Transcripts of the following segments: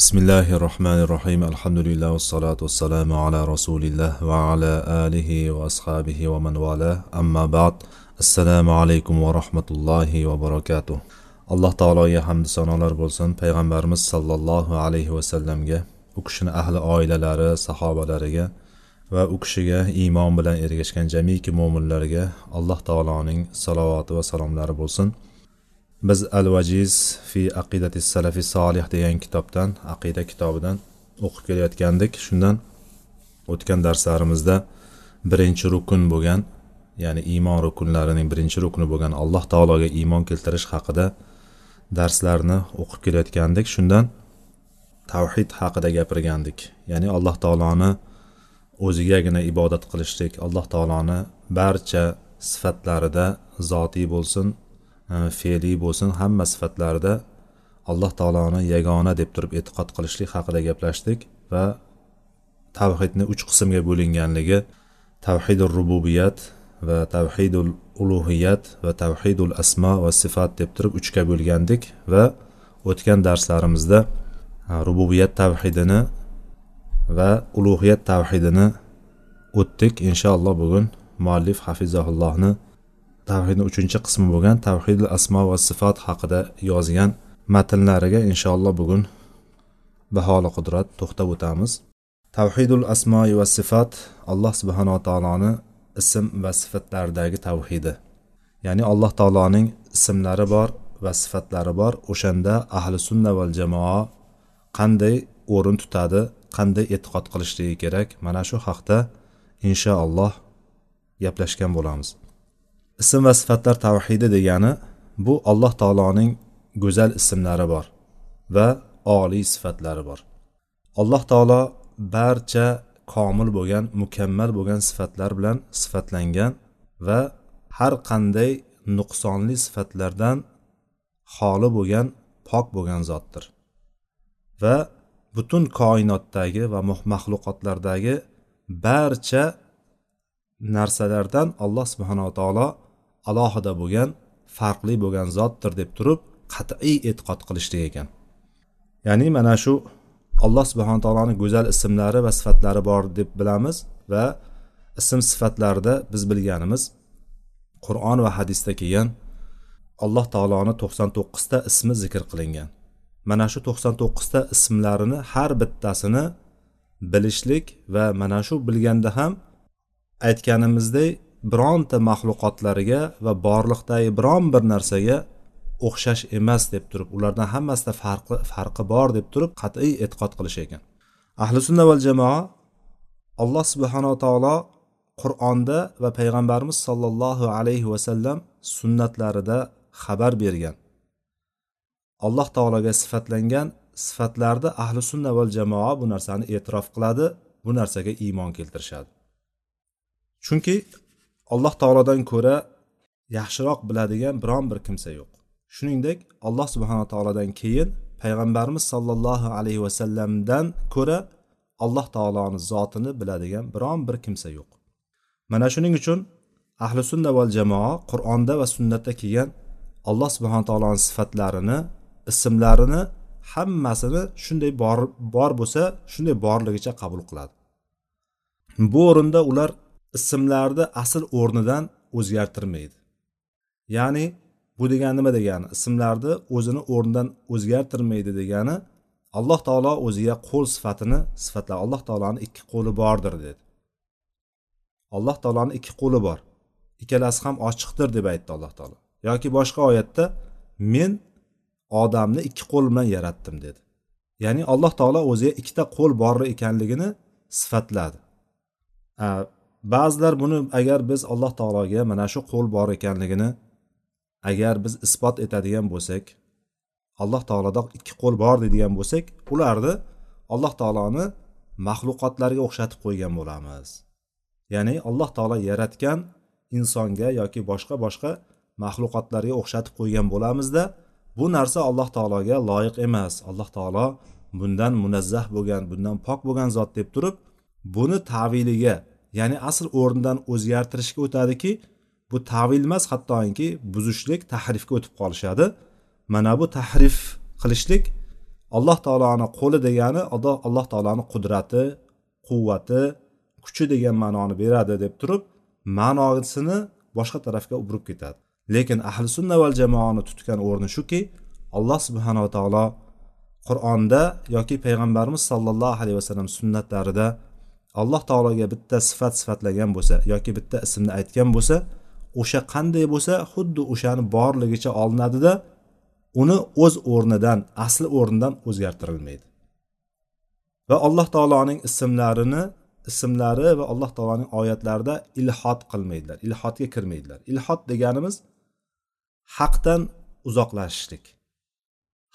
bismillahi rohmanir rohim alhamdulillah vassalotu vassalamu ala rasulillah va ala alihi va ashabihi va man vala amma ba'd. Assalomu alaykum va rahmatullohi va barakatuh. Alloh taologa hamd sanolar bo'lsin payg'ambarimiz sollallohu alayhi vasallamga u kishini ahli oilalari sahobalariga va u kishiga iymon bilan ergashgan jamiki mo'minlarga alloh taoloning salovati va salomlari bo'lsin. Biz al vajiz fi aqidati salafi solih degan kitobdan aqida kitobidan o'qib kelayotgandik. Shundan o'tgan darslarimizda birinchi rukun bo'lgan ya'ni iymon rukunlarining birinchi rukuni bo'lgan alloh taologa iymon keltirish haqida darslarni o'qib kelayotgandik. Shundan tavhid haqida gapirgandik. Ya'ni alloh taoloni o'zigagina ibodat qilishlik alloh taoloni barcha sifatlarida zotiy bo'lsin fe'liy bo'lsin hamma sifatlarida alloh taoloni yagona deb turib e'tiqod qilishlik haqida gaplashdik va tavhidni uch qismga bo'linganligi tavhidul rububiyat va tavhidul ulug'iyat va tavhidul asmo va sifat deb turib uchga bo'lgandik va o'tgan darslarimizda rububiyat tavhidini va ulug'iyat tavhidini o'tdik. Inshaalloh bugun muallif hafizahullohni tavhidni uchinchi qismi bo'lgan tavhidil asmo va sifat haqida yozgan matnlariga inshaalloh bugun baholi qudrat to'xtab o'tamiz. Tavhidul asmoi va sifat alloh subhanava taoloni ism va sifatlaridagi tavhidi. Ya'ni alloh taoloning ismlari bor va sifatlari bor. O'shanda ahli sunna val jamoa qanday o'rin tutadi qanday e'tiqod qilishligi kerak? Mana shu haqda inshaalloh gaplashgan bo'lamiz. Ism va sifatlar tavhidi degani bu alloh taoloning go'zal ismlari bor va oliy sifatlari bor. Alloh taolo barcha komil bo'lgan mukammal bo'lgan sifatlar bilan sifatlangan va har qanday nuqsonli sifatlardan xoli bo'lgan pok bo'lgan zotdir. Va butun koinotdagi va maxluqotlardagi barcha narsalardan alloh subhanava taolo alohida bo'lgan farqli bo'lgan zotdir deb turib qat'iy e'tiqod qilishlik ekan. Ya'ni mana shu alloh subhana taoloni go'zal ismlari va sifatlari bor deb bilamiz va ism sifatlarida biz bilganimiz qur'on va hadisda kelgan alloh taoloni to'qson to'qqizta ismi zikr qilingan. Mana shu to'qson to'qqizta ismlarini har bittasini bilishlik va mana shu bilganda ham aytganimizdek bironta maxluqotlariga va borliqdagi biron bir narsaga o'xshash emas deb turib ulardan hammasida farqi farqi bor deb turib qat'iy e'tiqod qilish ekan. Ahli sunna val jamoa alloh subhanava taolo qur'onda va payg'ambarimiz sollallohu alayhi vasallam sunnatlarida xabar bergan. Alloh taologa sifatlangan sifatlarda ahli sunna val jamoa bu narsani e'tirof qiladi bu narsaga iymon keltirishadi. Chunki alloh taolodan ko'ra yaxshiroq biladigan biron bir kimsa yo'q. Shuningdek alloh subhanaa taolodan keyin payg'ambarimiz sollallohu alayhi vasallamdan ko'ra alloh taoloni zotini biladigan biron bir kimsa yo'q. Mana shuning uchun ahli sunna val jamoa qur'onda va sunnatda kelgan alloh subhana taoloni sifatlarini ismlarini hammasini shunday bor bor bo'lsa shunday borligicha qabul qiladi. Bu o'rinda ular ismlarni asl o'rnidan o'zgartirmaydi. Ya'ni bu degani nima degani? Ismlarni o'zini o'rnidan o'zgartirmaydi degani alloh taolo o'ziga qo'l sifatini sifatlab alloh taoloni ikki qo'li bordir dedi. Alloh taoloni ikki qo'li bor. Ikkalasi ham ochiqdir deb aytdi alloh taolo. Yoki boshqa oyatda men odamni ikki qo'l bilan yaratdim dedi. Ya'ni alloh taolo o'ziga ikkita qo'l bor ekanligini sifatladi. Ba'zilar buni agar biz alloh taologa mana shu qo'l bor ekanligini agar biz isbot etadigan bo'lsak alloh taoloda ikki qo'l bor deydigan bo'lsak ularni alloh taoloni maxluqotlarga o'xshatib qo'ygan bo'lamiz. Ya'ni alloh taolo yaratgan insonga yoki boshqa boshqa maxluqotlarga o'xshatib qo'ygan bo'lamizda bu narsa alloh taologa loyiq emas. Alloh taolo bundan munazzah bo'lgan bundan pok bo'lgan zot deb turib buni taviliga ya'ni asl o'rnidan o'zgartirishga o'tadiki bu tavil emas hattoki buzishlik tahrifga o'tib qolishadi. Mana bu tahrif qilishlik alloh taoloni qo'li degani alloh taoloni qudrati quvvati kuchi degan ma'noni beradi deb turib ma'nosini boshqa tarafga burib ketadi. Lekin ahli sunna val jamoani tutgan o'rni shuki alloh subhanava taolo qur'onda yoki payg'ambarimiz sollallohu alayhi vasallam sunnatlarida alloh taologa bitta sifat sifatlagan bo'lsa yoki bitta ismni aytgan bo'lsa o'sha qanday bo'lsa xuddi o'shani borligicha olinadida uni o'z o'rnidan asli o'rnidan o'zgartirilmaydi. Va alloh taoloning ismlarini ismlari va alloh taoloning oyatlarida ilhot qilmaydilar ilhotga kirmaydilar. Ilhot deganimiz haqdan uzoqlashishlik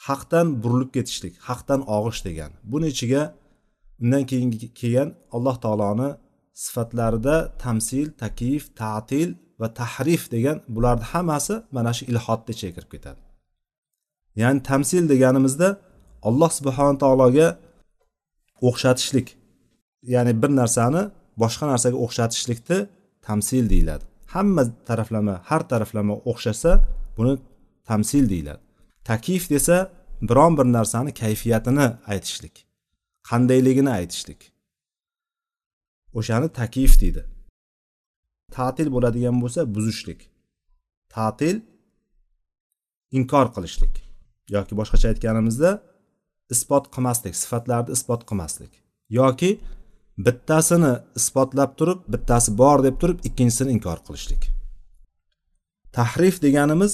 haqdan burilib ketishlik haqdan og'ish degan. Buni ichiga undan keyin kelgan alloh taoloni sifatlarida tamsil takif ta'til va tahrif degan bularni hammasi mana shu ilhotni ichiga kirib ketadi. Ya'ni tamsil deganimizda alloh subhana taologa o'xshatishlik ya'ni bir narsani boshqa narsaga o'xshatishlikni tamsil deyiladi. Hamma taraflama har taraflama o'xshasa buni tamsil deyiladi. Takif desa biron bir narsani kayfiyatini aytishlik. Qandayligini aytishlik. O'shani takif deydi. Ta'til bo'ladigan bo'lsa buzishlik. Ta'til inkor qilishlik. Yoki boshqacha aytganimizda isbot qilmaslik sifatlarni isbot qilmaslik. Yoki bittasini isbotlab turib bittasi bor deb turib ikkinchisini inkor qilishlik. Tahrif deganimiz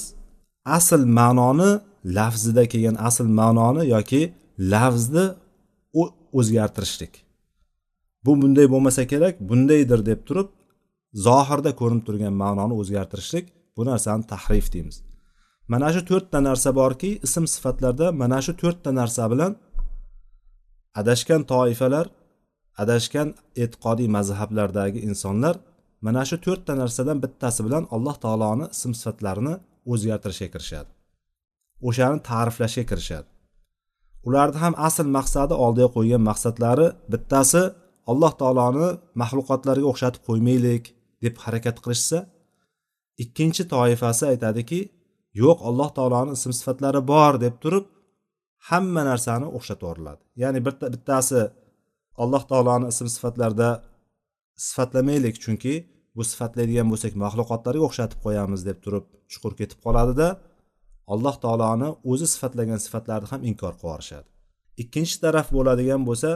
asl ma'noni lafzida kelgan asl ma'noni yoki lafzni o'zgartirishlik. Bu bunday bo'lmasa kerak bundaydir deb turib zohirda ko'rinib turgan ma'noni o'zgartirishlik bu narsani tahrif deymiz. Mana shu to'rtta narsa borki ism sifatlarda mana shu to'rtta narsa bilan adashgan toifalar adashgan e'tiqodiy mazhablardagi insonlar mana shu to'rtta narsadan bittasi bilan alloh taoloni ism sifatlarini o'zgartirishga kirishadi. O'shani ta'riflashga kirishadi. Ularni ham asl maqsadi oldiga qo'ygan maqsadlari bittasi alloh taoloni maxluqotlarga o'xshatib qo'ymaylik deb harakat qilishsa ikkinchi toifasi aytadiki yo'q alloh taoloni ism sifatlari bor deb turib hamma narsani o'xshatib yuboriladi. Ya'ni bitta bittasi alloh taoloni ism sifatlarida sifatlamaylik chunki bu sifatlaydigan bo'lsak maxluqotlarga o'xshatib qo'yamiz deb turib chuqur ketib qoladida alloh taoloni o'zi sifatlagan sifatlarni ham inkor qilib yuborishadi. Ikkinchi taraf bo'ladigan bo'lsa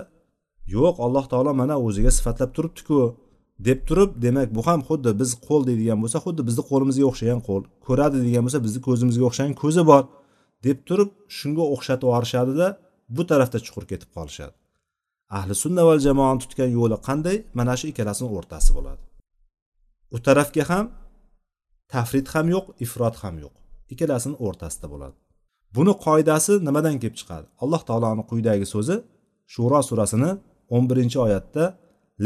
yo'q alloh taolo mana o'ziga sifatlab turibdiku deb turib demak bu ham xuddi biz qo'l deydigan bo'lsa xuddi bizni qo'limizga o'xshagan qo'l ko'radi degan bo'lsa bizni ko'zimizga o'xshagan ko'zi bor deb turib shunga o'xshatib yuborishadida bu tarafda chuqur ketib qolishadi. Ahli sunna val jamoani tutgan yo'li qanday? Mana shu ikkalasini o'rtasi bo'ladi. U tarafga ham tafrid ham yo'q ifrot ham yo'q. Ikkalasini o'rtasida bo'ladi. Buni qoidasi nimadan kelib chiqadi? Alloh taoloni quyidagi so'zi shuro surasini o'n birinchi oyatda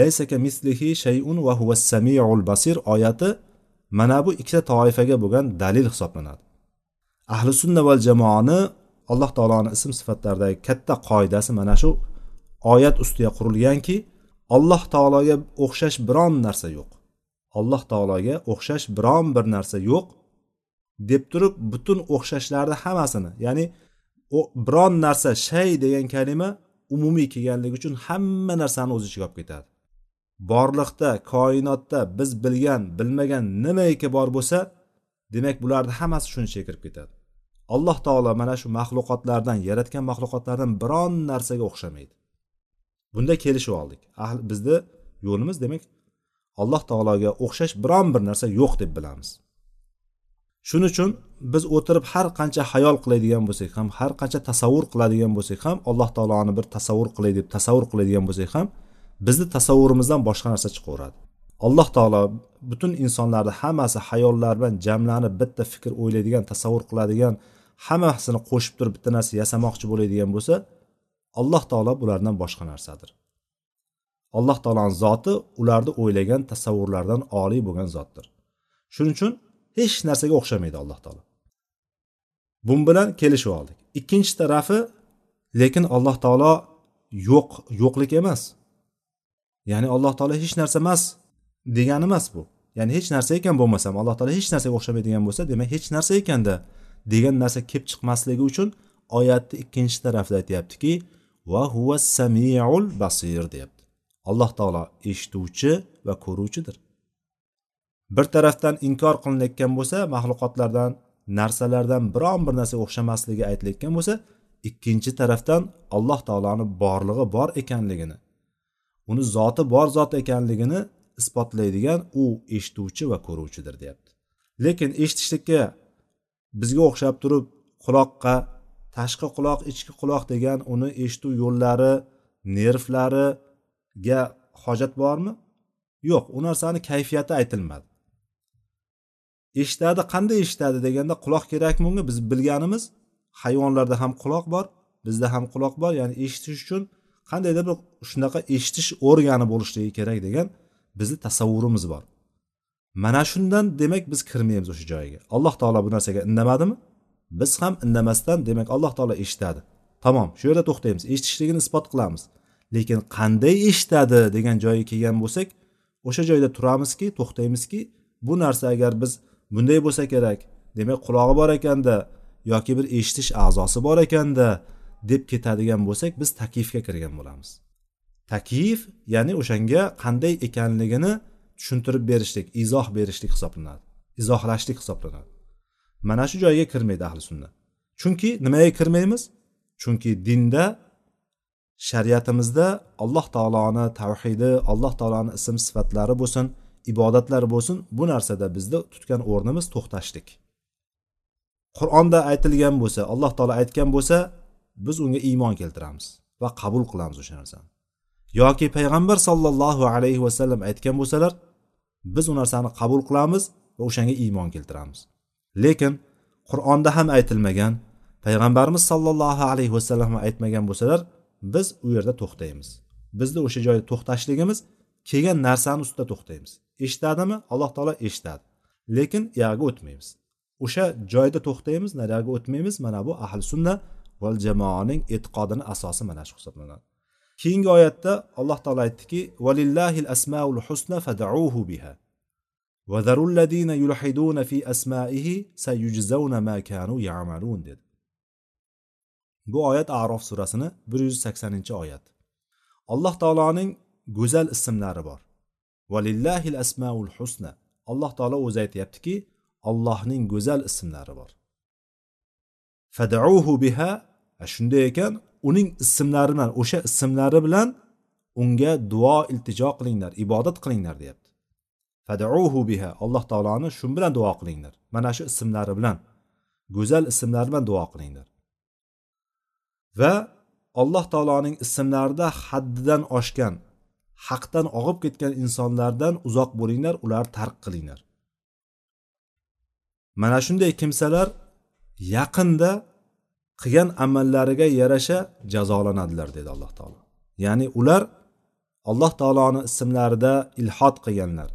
laysaka mislihi shayun va huva samiul basir oyati mana bu ikkita toifaga bo'lgan dalil hisoblanadi. Ahli sunna val jamoani alloh taoloni ism sifatlaridagi katta qoidasi mana shu oyat ustiga qurilganki alloh taologa o'xshash biron narsa yo'q. Alloh taologa o'xshash biron bir narsa yo'q deb turib butun o'xshashlarni hammasini ya'ni biron narsa shay degan kalima umumiy kelganligi uchun hamma narsani o'z ichiga olib ketadi. Borliqda koinotda biz bilgan bilmagan nimaiki bor bo'lsa demak bularni hammasi shuni ichiga kirib ketadi. Alloh taolo mana shu maxluqotlardan yaratgan maxluqotlardan biron narsaga o'xshamaydi. Bunda kelishib oldik. Bizni yo'limiz demak alloh taologa o'xshash biron bir narsa yo'q deb bilamiz. Shuning uchun biz o'tirib har qancha hayol qiladigan bo'lsak ham har qancha tasavvur qiladigan bo'lsak ham alloh taoloni bir tasavvur qilay deb tasavvur qiladigan bo'lsak ham bizni tasavvurimizdan boshqa narsa chiqaveradi. Alloh taolo butun insonlarni hammasi hayollar bilan jamlanib bitta fikr o'ylaydigan tasavvur qiladigan hammasini qo'shib turib bitta narsa yasamoqchi bo'ladigan bo'lsa alloh taolo bulardan boshqa narsadir. Alloh taoloni zoti ularni o'ylagan tasavvurlardan oliy bo'lgan zotdir. Shuning uchun hech narsaga o'xshamaydi alloh taolo. Bu bilan kelishib oldik. Ikkinchi tarafi lekin alloh taolo yo'q yo'qlik emas. Ya'ni alloh taolo hech narsa emas degani emas bu. Ya'ni hech narsa ekan bo'lmasam alloh taolo hech narsaga o'xshamaydigan bo'lsa demak hech narsa ekanda degan narsa kelib chiqmasligi uchun oyatni ikkinchi tarafida aytyaptiki va huva samiul basir deyapti. Alloh taolo eshituvchi va ko'ruvchidir. Bir tarafdan inkor qilinayotgan bo'lsa maxluqotlardan narsalardan biron bir narsaga o'xshamasligi aytilayotgan bo'lsa ikkinchi tarafdan alloh taoloni borlig'i bor ekanligini uni zoti bor zot ekanligini isbotlaydigan u eshituvchi va ko'ruvchidir deyapti. Lekin eshitishlikka bizga o'xshab turib quloqqa tashqi quloq ichki quloq degan uni eshituv yo'llari nervlariga hojat bormi? Yo'q u narsani kayfiyati aytilmadi. Eshitadi qanday eshitadi deganda quloq kerakmi unga biz bilganimiz hayvonlarda ham quloq bor bizda ham quloq bor. Ya'ni eshitish uchun qandaydir bir shunaqa eshitish organi bo'lishligi kerak degan bizni tasavvurimiz bor. Mana shundan demak biz kirmaymiz o'sha joyga. Alloh taolo bu narsaga indamadimi? Biz ham indamasdan demak alloh taolo eshitadi. Tamom shu yerda to'xtaymiz. Eshitishligini isbot qilamiz. Lekin qanday eshitadi degan joyga kelgan bo'lsak o'sha joyda turamizki to'xtaymizki bu narsa agar biz bunday bo'lsa kerak. Demak qulog'i bor ekanda yoki bir eshitish a'zosi bor ekanda deb ketadigan bo'lsak biz taklifga kirgan bo'lamiz. Taklif ya'ni o'shanga qanday ekanligini tushuntirib berishlik izoh berishlik hisoblanadi. Izohlashlik hisoblanadi. Mana shu joyga kirmaydi ahli sunna. Chunki nimaga kirmaymiz? Chunki dinda shariatimizda alloh taoloni tavhidi alloh taoloni ism sifatlari bo'lsin ibodatlar bo'lsin bu narsada bizda tutgan o'rnimiz to'xtashlik qur'onda aytilgan bo'lsa alloh taolo aytgan bo'lsa biz unga iymon keltiramiz va qabul qilamiz o'sha narsani. Yoki payg'ambar sollallohu alayhi vasallam aytgan bo'lsalar biz u narsani qabul qilamiz va o'shanga iymon keltiramiz. Lekin qur'onda ham aytilmagan payg'ambarimiz sollallohu alayhi vasallam aytmagan bo'lsalar biz u yerda to'xtaymiz. Bizni o'sha joyda to'xtashligimiz kelgan narsani ustida to'xtaymiz. eshitadimi alloh taolo eshitadi lekin u yoqqa o'tmaymiz o'sha joyda to'xtaymiz naryoqqa o'tmaymiz mana bu ahli sunna val jamoaning e'tiqodini asosi mana shu hisoblanadi keyingi oyatda alloh taolo aytdiki valillahil asmaul husna fadauhu biha وذروا الذين يلحدون في أسمائه سيجزون ما كانوا يعملون dedi bu oyat arof surasini bir yuz saksoninchi oyat alloh taoloning go'zal ismlari bor Valillahil asmaul husna. Alloh taolo o'zi aytyaptiki allohning go'zal ismlari bor. Fadauhu biha shunday ekan uning ismlari bilan o'sha ismlari bilan unga duo iltijo qilinglar ibodat qilinglar deyapti. Fadauhu biha alloh taoloni shu bilan duo qilinglar. Mana shu ismlari bilan go'zal ismlari bilan duo qilinglar. Va alloh taoloning ismlarida haddidan oshgan haqdan og'ib ketgan insonlardan uzoq bo'linglar ular tark qilinglar. Mana shunday kimsalar yaqinda qilgan amallariga yarasha jazolanadilar dedi alloh taolo. Ya'ni ular alloh taoloni ismlarida ilhod qilganlar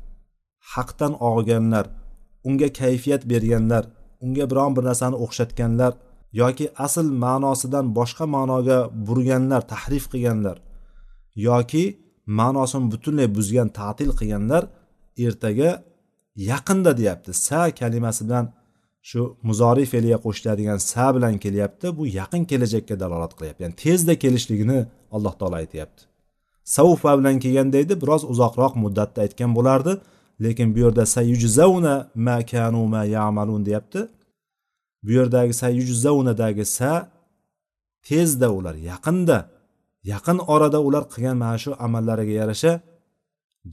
haqdan og'ganlar unga kayfiyat berganlar unga biron bir narsani o'xshatganlar yoki asl ma'nosidan boshqa ma'noga burganlar tahrif qilganlar yoki ma'nosini butunlay buzgan ta'til qilganlar ertaga yaqinda deyapti. Sa kalimasi bilan shu muzoriy fe'liga qo'shiladigan sa bilan kelyapti. Bu yaqin kelajakka dalolat qilyapti. Ya'ni tezda kelishligini alloh taolo aytyapti. Savfa bilan kelganda edi biroz uzoqroq muddatda aytgan bo'lardi lekin bu yerda sayujzauna ma kanu ma yamalun deyapti. Bu yerdagi sayujzaunadagi sa tezda ular yaqinda yaqin orada ular qilgan mana shu amallariga yarasha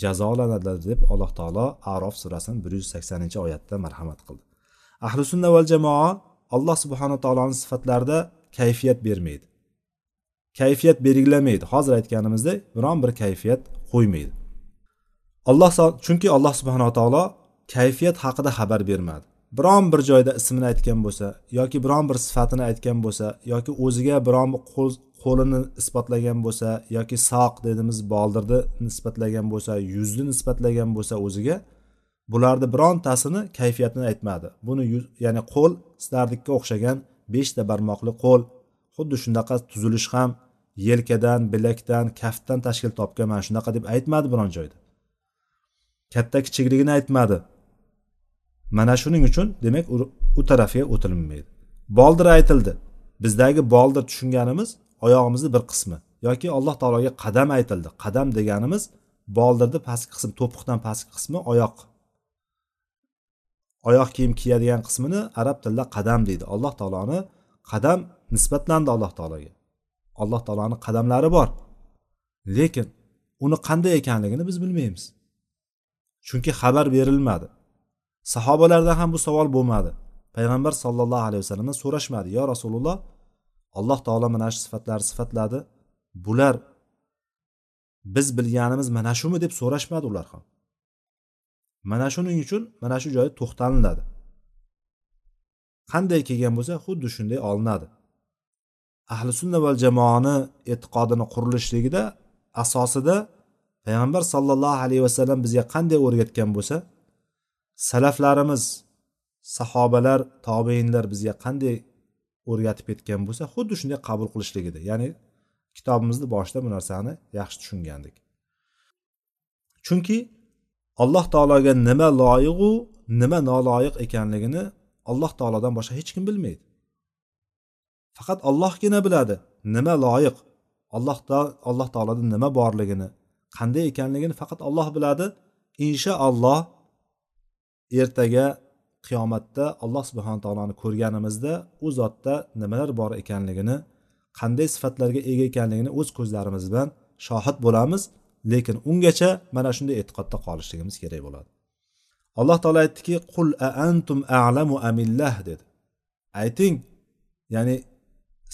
jazolanadilar deb alloh taolo arof surasini bir yuz saksoninchi oyatda marhamat qildi. Ahli sunna val jamoa alloh subhana taoloni sifatlarida kayfiyat bermaydi. Kayfiyat belgilamaydi. Hozir aytganimizdek biron bir kayfiyat qo'ymaydi. Alloh chunki alloh subhanaa taolo kayfiyat haqida xabar bermadi. Biron bir joyda ismini aytgan bo'lsa yoki biron bir sifatini aytgan bo'lsa yoki o'ziga biron bir qo'lini isbotlagan bo'lsa yoki soq dedimiz boldirni nisbatlagan bo'lsa yuzni nisbatlagan bo'lsa o'ziga bularni birontasini kayfiyatini aytmadi. Buni yuz ya'ni qo'l sizlarnikka o'xshagan beshta barmoqli qo'l xuddi shunaqa tuzilish ham yelkadan bilakdan kaftdan tashkil topgan mana shunaqa deb aytmadi biron joyda. Katta kichikligini aytmadi. Mana shuning uchun demak u tarafga o'tilmaydi boldir aytildi. Bizdagi boldir tushunganimiz oyog'imizni bir qismi yoki alloh taologa qadam aytildi. Qadam deganimiz boldirni pastki qismi to'piqdan pastki qismi oyoq. Oyoq kiyim kiyadigan qismini arab tilida qadam deydi. Alloh taoloni qadam nisbatlandi alloh taologa. Alloh taoloni qadamlari bor. Lekin uni qanday ekanligini biz bilmaymiz. Chunki xabar berilmadi. Sahobalarda ham bu savol bo'lmadi. Payg'ambar sollallohu alayhi vasallamdan so'rashmadi. Yo rasululloh alloh taolo mana shu sifatlarni sifatladi. Bular biz bilganimiz mana shumi? deb so'rashmadi ular ham. Mana shuning uchun mana shu joyda to'xtaliladi qanday kelgan bo'lsa xuddi shunday olinadi. Ahli sunna val jamoani e'tiqodini qurilishligida asosida payg'ambar sollallohu alayhi vasallam bizga qanday o'rgatgan bo'lsa salaflarimiz sahobalar tobeinlar bizga qanday o'rgatib ketgan bo'lsa xuddi shunday qabul qilishligida ya'ni kitobimizni boshida bu narsani yaxshi tushungandik. Chunki alloh taologa nima loyiqu nima noloyiq ekanligini alloh taolodan boshqa hech kim bilmaydi. Faqat ollohgina biladi nima loyiq allohda alloh taoloda nima borligini qanday ekanligini faqat olloh biladi. Inshaalloh ertaga qiyomatda alloh subhana taoloni ko'rganimizda u zotda nimalar bor ekanligini qanday sifatlarga ega ekanligini o'z ko'zlarimiz bilan shohid bo'lamiz lekin ungacha mana shunday e'tiqodda qolishligimiz kerak bo'ladi. Alloh taolo aytdiki qul a antum a'lamu amillah dedi. Ayting ya'ni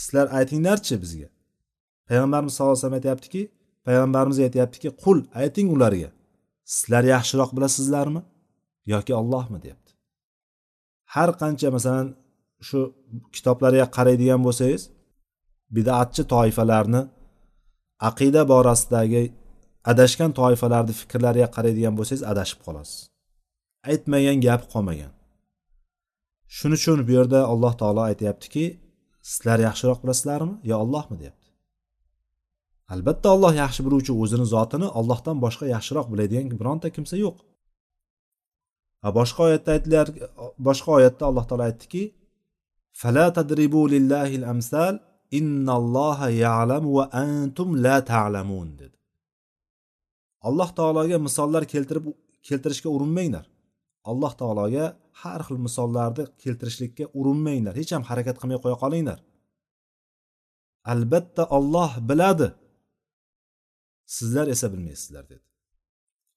sizlar aytinglarchi bizga. Payg'ambarimiz sallallohu alayhi vasallam aytyaptiki payg'ambarimiz aytyaptiki qul ayting ularga sizlar yaxshiroq bilasizlarmi? Yoki ollohmi deyapti har qancha masalan shu kitoblarga qaraydigan bo'lsangiz bidatchi toifalarni aqida borasidagi adashgan toifalarni fikrlariga qaraydigan bo'lsangiz adashib qolasiz. Aytmagan gapi qolmagan. Shuning uchun bu yerda alloh taolo aytyaptiki sizlar yaxshiroq bilasizlarmi yo ollohmi deyapti albatta olloh yaxshi biluvchi o'zini zotini ollohdan boshqa yaxshiroq biladigan bironta kimsa yo'q. Boshqa oyatda aytilar boshqa oyatda alloh taolo aytdiki fala tadribu lillahi amsal innalloha ya'lamu va antum la ta'lamun dedi. Alloh taologa misollar keltirib keltirishga urinmanglar. Alloh taologa har xil misollarni keltirishlikka urinmanglar. Hech ham harakat qilmay qo'ya qolinglar. Albatta olloh biladi. Sizlar esa bilmaysizlar dedi.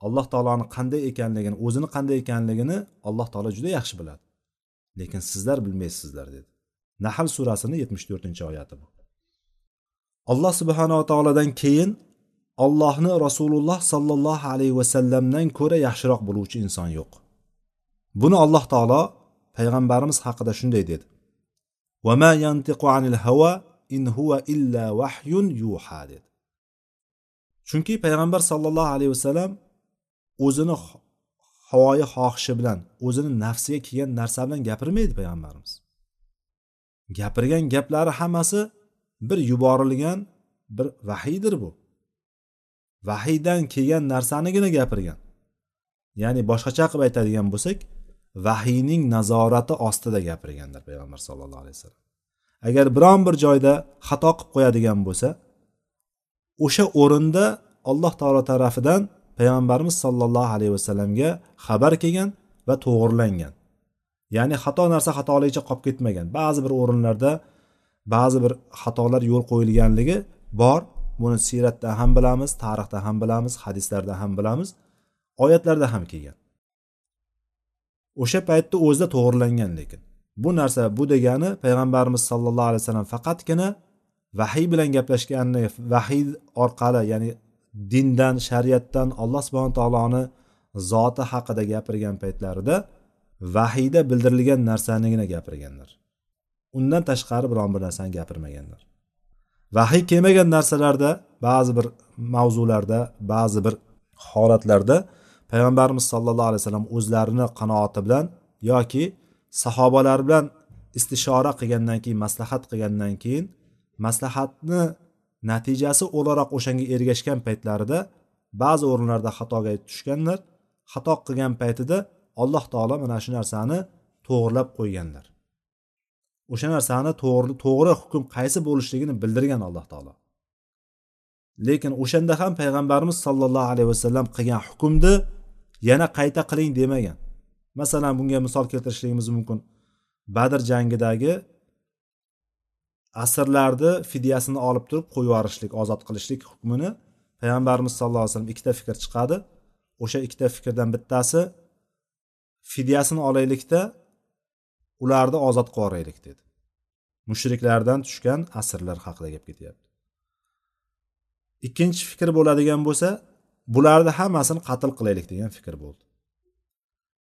Alloh taoloni qanday ekanligini o'zini qanday ekanligini alloh taolo juda yaxshi biladi. Lekin sizlar bilmaysizlar dedi. Nahl surasini yetmish to'rtinchi oyati bu. Alloh subhanava taolodan keyin ollohni rasululloh sollallohu alayhi vasallamdan ko'ra yaxshiroq bo'luvchi inson yo'q. Buni alloh taolo payg'ambarimiz haqida shunday dedi. Vama yantiqu anil hava in huwa illa vahyun yuha dedi. Chunki payg'ambar sollallohu alayhi vasallam o'zini havoyi xohishi bilan o'zini nafsiga kelgan narsa bilan gapirmaydi payg'ambarimiz. Gapirgan gaplari hammasi bir yuborilgan bir vahiydir bu. Vahiydan kelgan narsanigina gapirgan. Ya'ni boshqacha qilib aytadigan bo'lsak vahiyning nazorati ostida gapirgandir payg'ambar sallallohu alayhi vasallam. Agar biron bir joyda xato qilib qo'yadigan bo'lsa o'sha o'rinda alloh taolo tarafidan payg'ambarimiz sollallohu alayhi vasallamga xabar kelgan va to'g'irlangan. Ya'ni xato narsa xatoligicha qolib ketmagan. Ba'zi bir o'rinlarda ba'zi bir xatolar yo'l qo'yilganligi bor. Buni siyratda ham bilamiz tarixda ham bilamiz hadislarda ham bilamiz oyatlarda ham kelgan. O'sha paytda o'zida to'g'irlangan lekin bu narsa bu degani payg'ambarimiz sollallohu alayhi vasallam faqatgina vahiy bilan gaplashganini vahiy orqali ya'ni dindan shariatdan alloh subhana taoloni zoti haqida gapirgan paytlarida vahiyda bildirilgan narsanigina gapirganlar. Undan tashqari biron bir narsani gapirmaganlar. Vahiy kelmagan narsalarda ba'zi bir mavzularda ba'zi bir holatlarda payg'ambarimiz sollallohu alayhi vasallam o'zlarini qanoati bilan yoki sahobalar bilan istishora qilgandan keyin maslahat qilgandan keyin maslahatni natijasi o'laroq o'shanga ergashgan paytlarida ba'zi o'rinlarda xatoga tushganlar xato qilgan paytida alloh taolo mana shu narsani to'g'irlab qo'yganlar. O'sha narsani to'g'ri to'g'ri hukm qaysi bo'lishligini bildirgan alloh taolo. Lekin o'shanda ham payg'ambarimiz sollallohu alayhi vasallam qilgan hukmni yana qayta qiling demagan. Masalan bunga misol keltirishligimiz mumkin. Badr jangidagi asrlarni fidyasini olib turib qo'yib yuborishlik ozod qilishlik hukmini payg'ambarimiz sallallohu alayhi vasallam ikkita fikr chiqadi. O'sha ikkita fikrdan bittasi fidyasini olaylikda ularni ozod qilib yuboraylik dedi. Mushriklardan tushgan asrlar haqida gap ketyapti. Ikkinchi fikr bo'ladigan bo'lsa bularni hammasini qatl qilaylik degan fikr bo'ldi.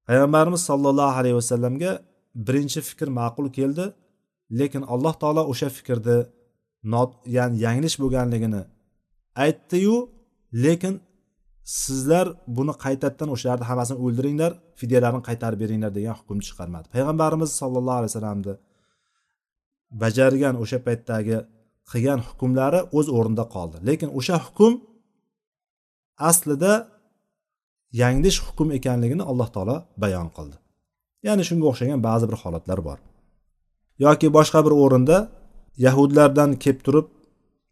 Payg'ambarimiz sollallohu alayhi vasallamga birinchi fikr ma'qul keldi. Lekin alloh taolo o'sha fikrni ya'ni yanglish bo'lganligini aytdiyu lekin sizlar buni qaytadan o'shalarni hammasini o'ldiringlar fidyalarni qaytarib beringlar degan hukm chiqarmadi. Payg'ambarimiz sollallohu alayhi vasallamni bajargan o'sha paytdagi qilgan hukmlari o'z o'rnida qoldi. Lekin o'sha hukm aslida yanglish hukm ekanligini alloh taolo bayon qildi. Ya'ni shunga o'xshagan ba'zi bir holatlar bor. Yoki boshqa bir o'rinda yahudlardan kelib turib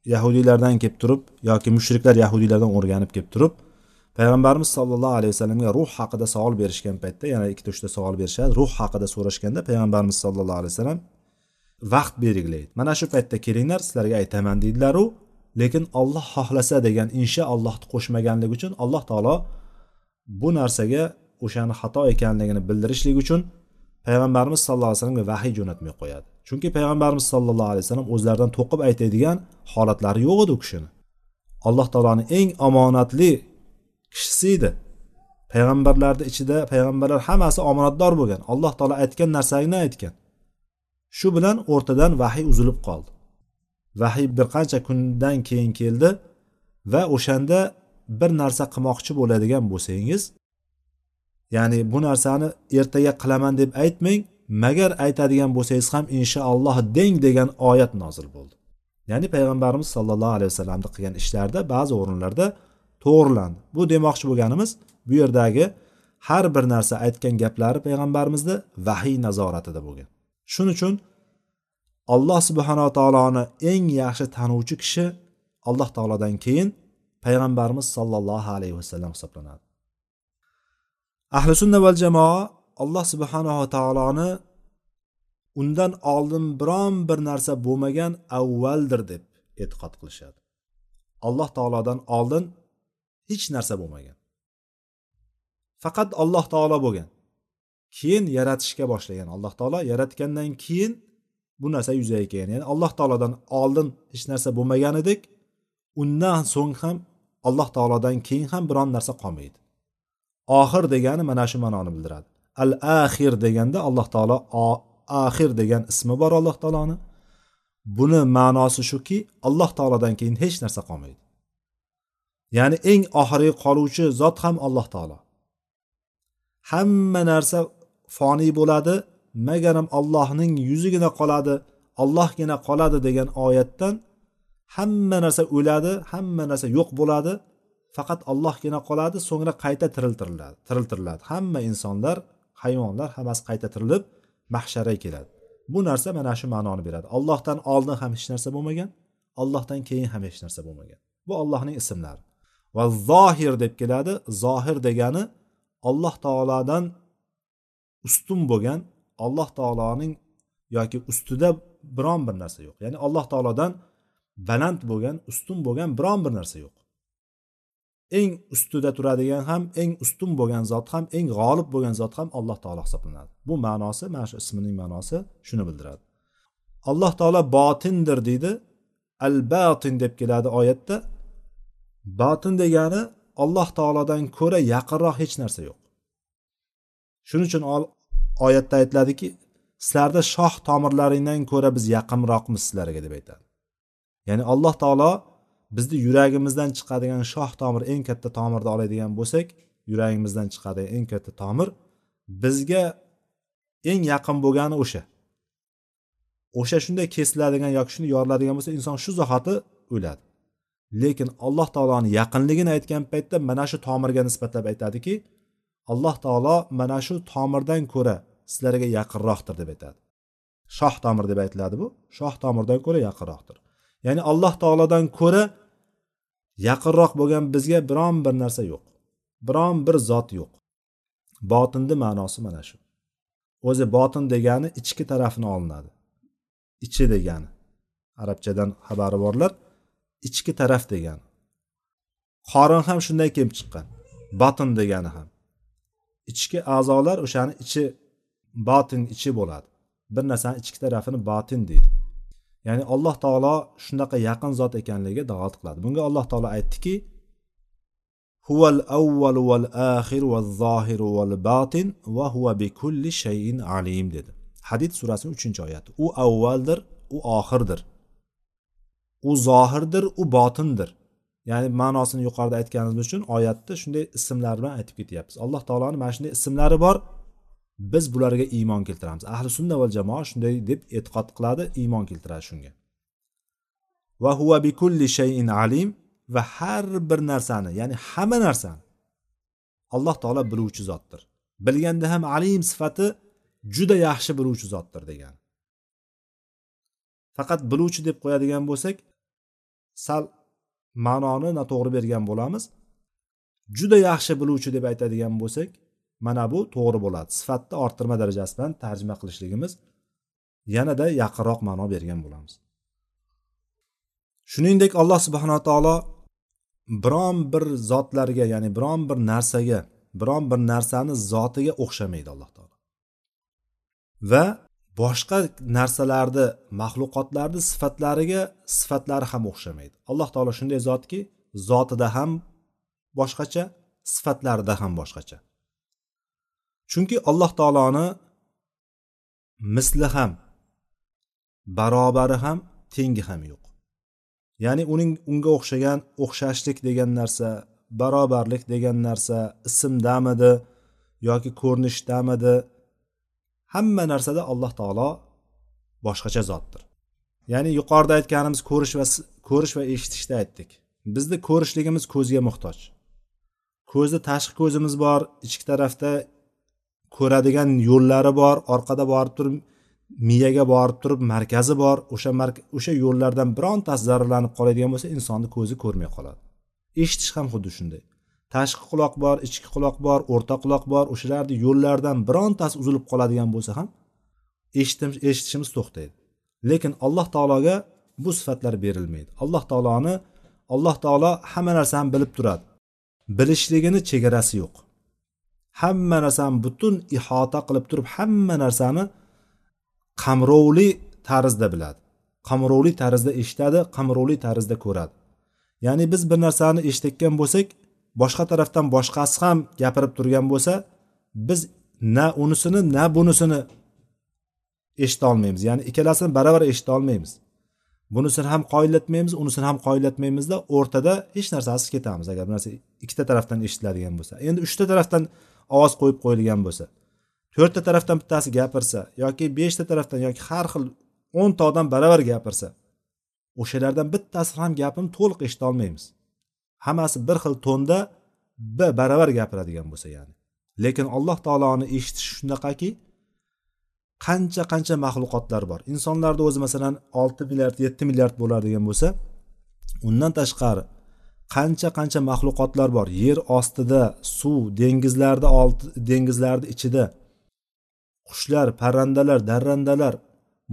yahudiylardan kelib turib yoki mushriklar yahudiylardan o'rganib kelib turib payg'ambarimiz sollallohu alayhi vasallamga ruh haqida savol berishgan paytda yana ikkita uchta savol berishadi. Ruh haqida so'rashganda payg'ambarimiz sollallohu alayhi vasallam vaqt belgilaydi. Mana shu paytda kelinglar sizlarga aytaman deydilaru. Lekin olloh xohlasa degan insha allohni qo'shmaganligi uchun alloh taolo bu narsaga o'shani xato ekanligini bildirishlik uchun payg'ambarimiz sallallohu alayhi vasallamga vahiy jo'natmay qo'yadi. Chunki payg'ambarimiz sallallohu alayhi vasallam o'zlaridan to'qib aytadigan holatlari yo'q edi u kishini. Alloh taoloni eng omonatli kishisi edi. Payg'ambarlarni ichida payg'ambarlar hammasi omonatdor bo'lgan. Alloh taolo aytgan narsani aytgan. Shu bilan o'rtadan vahiy uzilib qoldi. Vahiy bir qancha kundan keyin keldi va o'shanda bir narsa qilmoqchi bo'ladigan bo'lsangiz ya'ni bu narsani ertaga qilaman deb aytmang magar aytadigan bo'lsangiz ham inshaalloh deng degan oyat nozil bo'ldi. Ya'ni payg'ambarimiz sollallohu alayhi vasallamni qilgan ishlarida ba'zi o'rinlarda to'g'rilandi. Bu demoqchi bo'lganimiz bu yerdagi har bir narsa aytgan gaplari payg'ambarimizni vahiy nazoratida bo'lgan. Shuning uchun alloh subhanava taoloni eng yaxshi tanuvchi kishi alloh taolodan keyin payg'ambarimiz sollallohu alayhi vasallam hisoblanadi. Ahli sunna val jamoa alloh subhanava taoloni undan oldin biron bir narsa bo'lmagan avvaldir deb e'tiqod qilishadi. Alloh taolodan oldin hech narsa bo'lmagan. Faqat alloh taolo bo'lgan. Keyin yaratishga boshlagan alloh taolo yaratgandan keyin bu narsa yuzaga kelgan. Ya'ni alloh taolodan oldin hech narsa bo'lmagan edik. Undan so'ng ham alloh taolodan keyin ham biron narsa qolmaydi. Oxir degani mana shu ma'noni bildiradi. Al axir deganda alloh taolo axir degan ismi bor alloh taoloni. Buni ma'nosi shuki alloh taolodan keyin hech narsa qolmaydi. Ya'ni eng oxirgi qoluvchi zot ham alloh taolo. Hamma narsa foniy bo'ladi magaram allohning yuzigina qoladi allohgina qoladi degan oyatdan hamma narsa o'ladi hamma narsa yo'q bo'ladi. Faqat ollohgina qoladi so'ngra qayta tiriltiriladi tiriltiriladi. Hamma insonlar hayvonlar hammasi qayta tirilib mahsharaga keladi. Bu narsa mana shu ma'noni beradi. Ollohdan oldin ham hech narsa bo'lmagan ollohdan keyin ham hech narsa bo'lmagan. Bu ollohning ismlari. Va zohir deb keladi. Zohir degani alloh taolodan ustun bo'lgan alloh taoloning yoki ustida biron bir narsa yo'q. Ya'ni alloh taolodan baland bo'lgan ustun bo'lgan biron bir narsa yo'q. Eng ustida turadigan ham eng ustun bo'lgan zot ham eng g'olib bo'lgan zot ham alloh taolo hisoblanadi. Bu ma'nosi mana shu ismining ma'nosi shuni bildiradi. Alloh taolo botindir deydi. Al batin deb keladi oyatda. Botin degani alloh taolodan ko'ra yaqinroq hech narsa yo'q. Shuning uchun oyatda aytiladiki sizlarni shoh tomirlaringdan ko'ra biz yaqinroqmiz sizlarga deb aytadi. Ya'ni alloh taolo bizni yuragimizdan chiqadigan shoh tomir eng katta tomirni oladigan bo'lsak yuragimizdan chiqadigan eng katta tomir bizga eng yaqin bo'lgani o'sha. O'sha shunday kesiladigan yoki shunday yoriladigan bo'lsa inson shu zahoti o'ladi. Lekin alloh taoloni yaqinligini aytgan paytda mana shu tomirga nisbatlab aytadiki alloh taolo mana shu tomirdan ko'ra sizlarga yaqinroqdir deb aytadi. Shoh tomir deb aytiladi bu. Shoh tomirdan ko'ra yaqinroqdir. Ya'ni alloh taolodan ko'ra yaqinroq bo'lgan bizga biron bir narsa yo'q. Biron bir zot yo'q. Botinni ma'nosi mana shu. O'zi botin degani ichki tarafini olinadi. Ichi degani. Arabchadan xabari borlar. Ichki taraf degani. Qorin ham shundan kelib chiqqan. Botin degani ham. Ichki a'zolar o'shani ichi botin ichi bo'ladi. Bir narsani ichki tarafini botin deydi. Ya'ni alloh taolo shunaqa yaqin zot ekanligiga dalolat qiladi. Bunga alloh taolo aytdiki huval avval val axir val zohir val batin va huva bi kulli shayin alim dedi. Hadid surasining uchinchi oyati. U avvaldir u oxirdir. U zohirdir u botindir. Ya'ni ma'nosini yuqorida aytganimiz uchun oyatda shunday ismlar bilan aytib ketyapmiz. Alloh taoloni mana shunday ismlari bor. Biz bularga iymon keltiramiz. Ahli sunna va jamoa shunday deb e'tiqod qiladi iymon keltiradi shunga. Va huva bi kulli shayin alim va har bir narsani ya'ni hamma narsani alloh taolo biluvchi zotdir. Bilganda ham alim sifati juda yaxshi biluvchi zotdir degan. Faqat biluvchi deb qo'yadigan bo'lsak sal ma'noni noto'g'ri bergan bo'lamiz. Juda yaxshi biluvchi deb aytadigan bo'lsak mana bu to'g'ri bo'ladi. Sifatni orttirma darajasi bilan tarjima qilishligimiz yanada yaqinroq ma'no bergan bo'lamiz. Shuningdek alloh subhanaa taolo biron bir zotlarga ya'ni biron bir narsaga biron bir narsani zotiga o'xshamaydi alloh taolo. Va boshqa narsalarni maxluqotlarni sifatlariga sifatlari ham o'xshamaydi. Alloh taolo shunday zotki zotida ham boshqacha sifatlarida ham boshqacha. Chunki alloh taoloni misli ham barobari ham tengi ham yo'q. Ya'ni uning unga o'xshagan o'xshashlik degan narsa barobarlik degan narsa ismdamidi yoki ko'rinishdamidi hamma narsada alloh taolo boshqacha zotdir. Ya'ni yuqorida aytganimiz ko'rish va ko'rish va eshitishda aytdik. Bizni ko'rishligimiz ko'zga muhtoj. Ko'zni tashqi ko'zimiz bor ichki tarafda ko'radigan yo'llari bor orqada borib turib miyaga borib turib markazi bor o'sha o'sha yo'llardan birontasi zararlanib qoladigan bo'lsa insonni ko'zi ko'rmay qoladi. Eshitish ham xuddi shunday. Tashqi quloq bor ichki quloq bor o'rta quloq bor o'shalarni yo'llardan birontasi uzilib qoladigan bo'lsa ham eshitishimiz to'xtaydi. Lekin alloh taologa bu sifatlar berilmaydi. Alloh taoloni alloh taolo hamma narsani bilib turadi. Bilishligini chegarasi yo'q. Hamma narsani butun ihota qilib turib hamma narsani qamrovli tarzda biladi. Qamrovli tarzda eshitadi qamrovli tarzda ko'radi. Ya'ni biz bir narsani eshitayotgan bo'lsak boshqa tarafdan boshqasi ham gapirib turgan bo'lsa biz na unisini na bunisini eshita olmaymiz. Ya'ni ikkalasini baravar eshita olmaymiz. Bunisini ham qoyillatmaymiz unisini ham qoyillatmaymizda o'rtada hech narsasiz ketamiz agar bir narsa ikkita tarafdan eshitiladigan bo'lsa. Endi uchta tarafdan ovoz qo'yib qo'yilgan bo'lsa to'rtta tarafdan bittasi gapirsa yoki beshta tarafdan yoki har xil o'nta odam baravar gapirsa o'shalardan bittasi ham gapini to'liq eshita olmaymiz hammasi bir xil to'nda baravar gapiradigan bo'lsa ya'ni. Lekin alloh taoloni eshitish shunaqaki qancha qancha maxluqotlar bor. Insonlarni o'zi masalan olti milliard yetti milliard bo'ladigan bo'lsa undan tashqari qancha qancha maxluqotlar bor. Yer ostida suv dengizlarda dengizlarni ichida. Qushlar parrandalar darrandalar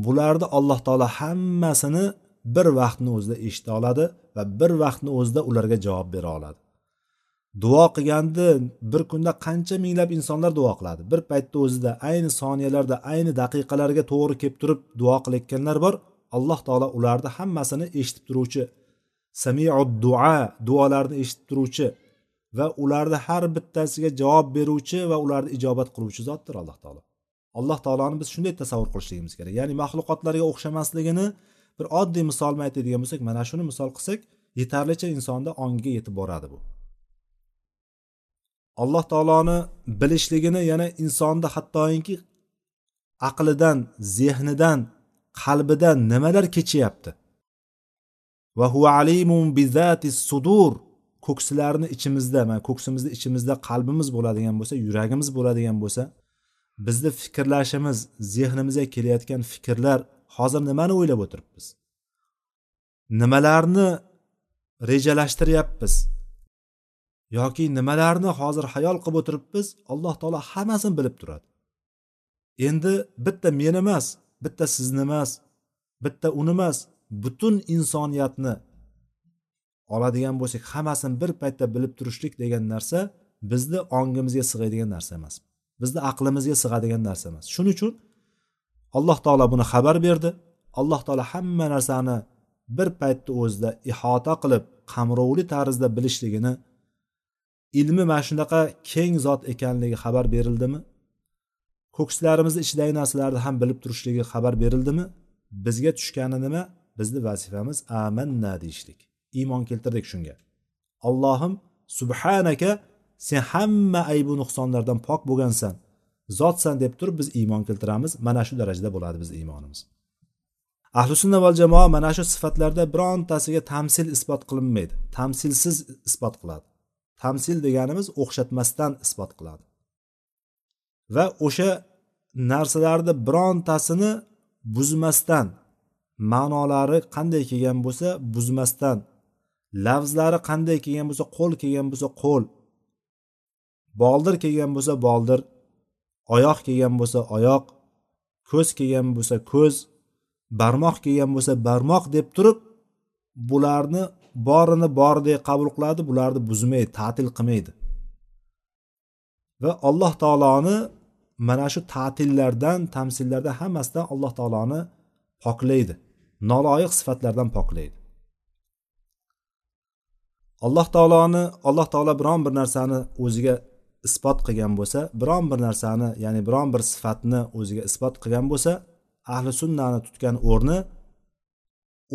bularni alloh taolo hammasini bir vaqtni o'zida eshita oladi va bir vaqtni o'zida ularga javob bera oladi. Duo qilganda bir kunda qancha minglab insonlar duo qiladi. Bir paytda o'zida ayni soniyalarda ayni daqiqalarga to'g'ri kelib turib duo qilayotganlar bor. Alloh taolo ularni hammasini eshitib turuvchi samiu duo duolarni eshitib turuvchi va ularni har bittasiga javob beruvchi va ularni ijobat qiluvchi zotdir alloh taolo. Alloh taoloni biz shunday tasavvur qilishligimiz kerak. Ya'ni maxluqotlarga o'xshamasligini bir oddiy misol bilan aytadigan bo'lsak mana shuni misol qilsak yetarlicha insonni ongiga yetib boradi bu. Alloh taoloni bilishligini yana insonni hattoki aqlidan zehnidan qalbidan nimalar kechyapti? Va huva alimun bizati sudur. Ko'ksilarni ichimizda mana ko'ksimizni ichimizda qalbimiz bo'ladigan bo'lsa yuragimiz bo'ladigan bo'lsa bizni fikrlashimiz zehnimizga kelayotgan fikrlar hozir nimani o'ylab o'tiribmiz? Nimalarni rejalashtiryapmiz? Yoki nimalarni hozir hayol qilib o'tiribmiz? Alloh taolo hammasini bilib turadi. Endi bitta men emas bitta sizni emas bitta uni emas butun insoniyatni oladigan bo'lsak hammasini bir paytda bilib turishlik degan narsa bizni ongimizga sig'adigan narsa emas. Bizni aqlimizga sig'adigan narsa emas. Shuning uchun alloh taolo buni xabar berdi. Alloh taolo hamma narsani bir paytni o'zida ihota qilib qamrovli tarzda bilishligini ilmi mana shunaqa keng zot ekanligi xabar berildimi? Ko'kslarimizni ichidagi narsalarni ham bilib turishligi xabar berildimi? Bizga tushgani nima? Bizni vazifamiz amanna deyishlik. Iymon keltirdik shunga. Allohim subhanaka sen hamma aybu nuqsonlardan pok bo'lgansan. Zotsan deb turib biz iymon keltiramiz. Mana shu darajada bo'ladi bizni iymonimiz. Ahli sunna val jamoa mana shu sifatlarda birontasiga tamsil isbot qilinmaydi. Tamsilsiz isbot qiladi. Tamsil deganimiz o'xshatmasdan isbot qiladi. Va o'sha narsalarni birontasini buzmasdan ma'nolari qanday kelgan bo'lsa buzmasdan. Lafzlari qanday kelgan bo'lsa qo'l kelgan bo'lsa qo'l. Boldir kelgan bo'lsa boldir. Oyoq kelgan bo'lsa oyoq. Ko'z kelgan bo'lsa ko'z. Barmoq kelgan bo'lsa barmoq deb turib bularni borini bordek qabul qiladi bularni buzmaydi ta'til qilmaydi. Va alloh taoloni mana shu ta'tillardan tamsillardan hammasidan alloh taoloni poklaydi. Noloyiq sifatlardan poklaydi alloh taoloni alloh taolo biron bir narsani o'ziga isbot qilgan bo'lsa biron bir narsani ya'ni biron bir sifatni o'ziga isbot qilgan bo'lsa ahli sunnani tutgan o'rni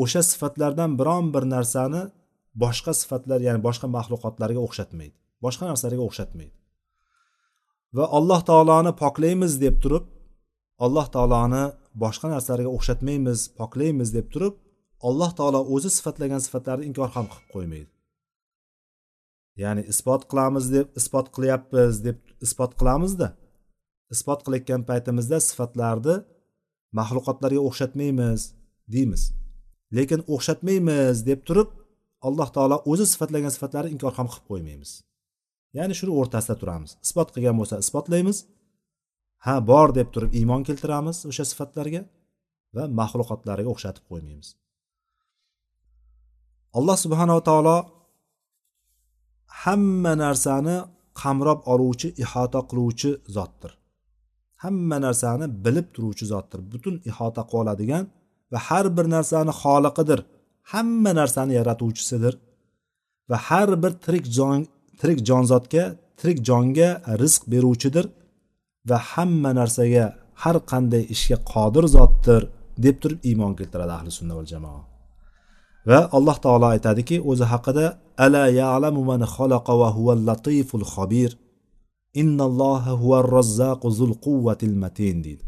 o'sha sifatlardan biron bir narsani boshqa sifatlar ya'ni boshqa maxluqotlarga o'xshatmaydi. Boshqa narsalarga o'xshatmaydi. Va alloh taoloni poklaymiz deb turib alloh taoloni boshqa narsalarga o'xshatmaymiz poklaymiz deb turib alloh taolo o'zi sifatlagan sifatlarni inkor ham qilib qo'ymaydi. Ya'ni isbot qilamiz deb isbot qilyapmiz deb isbot qilamizda isbot qilayotgan paytimizda sifatlarni maxluqotlarga o'xshatmaymiz deymiz. Lekin o'xshatmaymiz deb turib alloh taolo o'zi sifatlagan sifatlarni inkor ham qilib qo'ymaymiz. Ya'ni shuni o'rtasida turamiz. Isbot qilgan bo'lsa isbotlaymiz ha bor deb turib iymon keltiramiz o'sha sifatlarga va maxluqotlariga o'xshatib qo'ymaymiz. Alloh subhanava taolo hamma narsani qamrab oluvchi ihota qiluvchi zotdir. Hamma narsani bilib turuvchi zotdir. Butun ihota qilib oladigan va har bir narsani xoliqidir. Hamma narsani yaratuvchisidir. Va har bir tirik jon tirik jonzotga tirik jonga rizq beruvchidir. Va hamma narsaga har qanday ishga qodir zotdir deb turib iymon keltiradi ahli sunna val jamoa. Va alloh taolo aytadiki o'zi haqida ala ya'lamu man xalaqa va huval latiful xobir innalloha huvar rozzaqu zul quvvatil matin. deydi.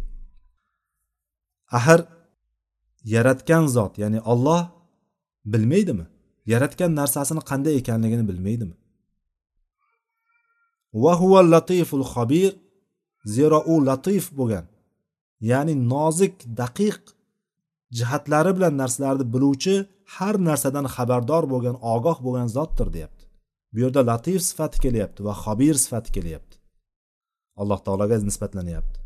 Axir yaratgan zot ya'ni olloh bilmaydimi? Yaratgan narsasini qanday ekanligini bilmaydimi? Va huval latiful xobir zero u latif bo'lgan. Ya'ni nozik daqiq jihatlari bilan narsalarni biluvchi har narsadan xabardor bo'lgan ogoh bo'lgan zotdir deyapti. Bu yerda latif sifati kelyapti va xobir sifati kelyapti. Alloh taologa nisbatlanyapti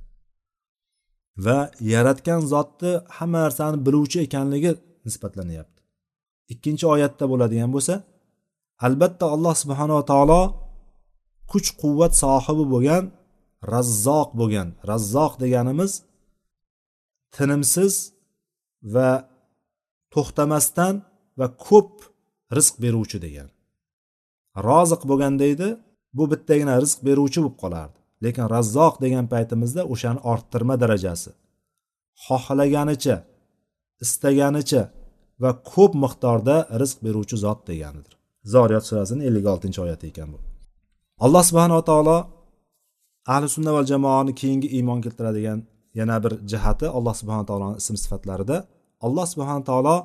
va yaratgan zotni hamma narsani biluvchi ekanligi nisbatlanyapti ikkinchi oyatda bo'ladigan bo'lsa albatta alloh subhanava taolo kuch quvvat sohibi bo'lgan razzoq bo'lgan. Razzoq deganimiz tinimsiz va to'xtamasdan va ko'p rizq beruvchi degan. Roziq bo'lganda edi bu bittagina rizq beruvchi bo'lib qolardi. Lekin razzoq degan paytimizda o'shani orttirma darajasi. Xohlaganicha istaganicha va ko'p miqdorda rizq beruvchi zot deganidir. Zoriyat surasini ellik oltinchi oyati ekan bu. Alloh subhanava taolo ahli sunna va jamoani keyingi iymon keltiradigan yana bir jihati alloh subhana taoloni ism sifatlarida. Alloh subhana taolo